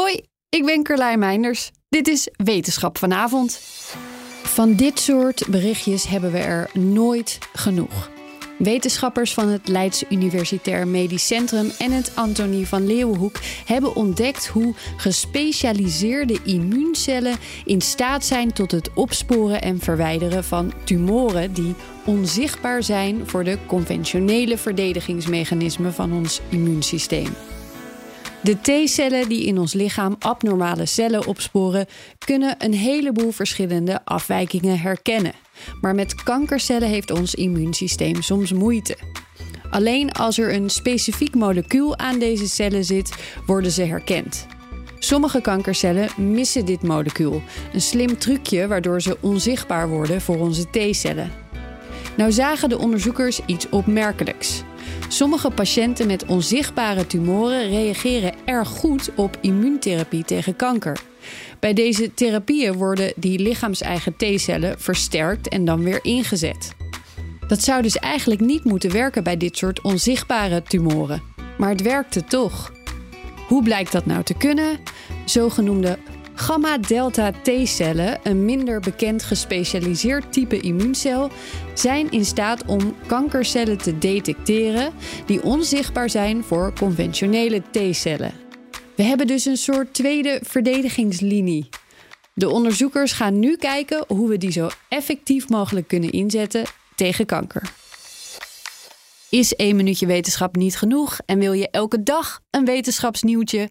Hoi, ik ben Carlijn Meinders. Dit is Wetenschap vanavond. Van dit soort berichtjes hebben we er nooit genoeg. Wetenschappers van het Leids Universitair Medisch Centrum en het Antonie van Leeuwenhoek hebben ontdekt hoe gespecialiseerde immuuncellen in staat zijn tot het opsporen en verwijderen van tumoren die onzichtbaar zijn voor de conventionele verdedigingsmechanismen van ons immuunsysteem. De T-cellen die in ons lichaam abnormale cellen opsporen, kunnen een heleboel verschillende afwijkingen herkennen. Maar met kankercellen heeft ons immuunsysteem soms moeite. Alleen als er een specifiek molecuul aan deze cellen zit, worden ze herkend. Sommige kankercellen missen dit molecuul, een slim trucje waardoor ze onzichtbaar worden voor onze T-cellen. Nou zagen de onderzoekers iets opmerkelijks. Sommige patiënten met onzichtbare tumoren reageren erg goed op immuuntherapie tegen kanker. Bij deze therapieën worden die lichaams-eigen T-cellen versterkt en dan weer ingezet. Dat zou dus eigenlijk niet moeten werken bij dit soort onzichtbare tumoren. Maar het werkte toch. Hoe blijkt dat nou te kunnen? Zogenoemde Gamma-delta T-cellen, een minder bekend gespecialiseerd type immuuncel, zijn in staat om kankercellen te detecteren die onzichtbaar zijn voor conventionele T-cellen. We hebben dus een soort tweede verdedigingslinie. De onderzoekers gaan nu kijken hoe we die zo effectief mogelijk kunnen inzetten tegen kanker. Is één minuutje wetenschap niet genoeg en wil je elke dag een wetenschapsnieuwtje?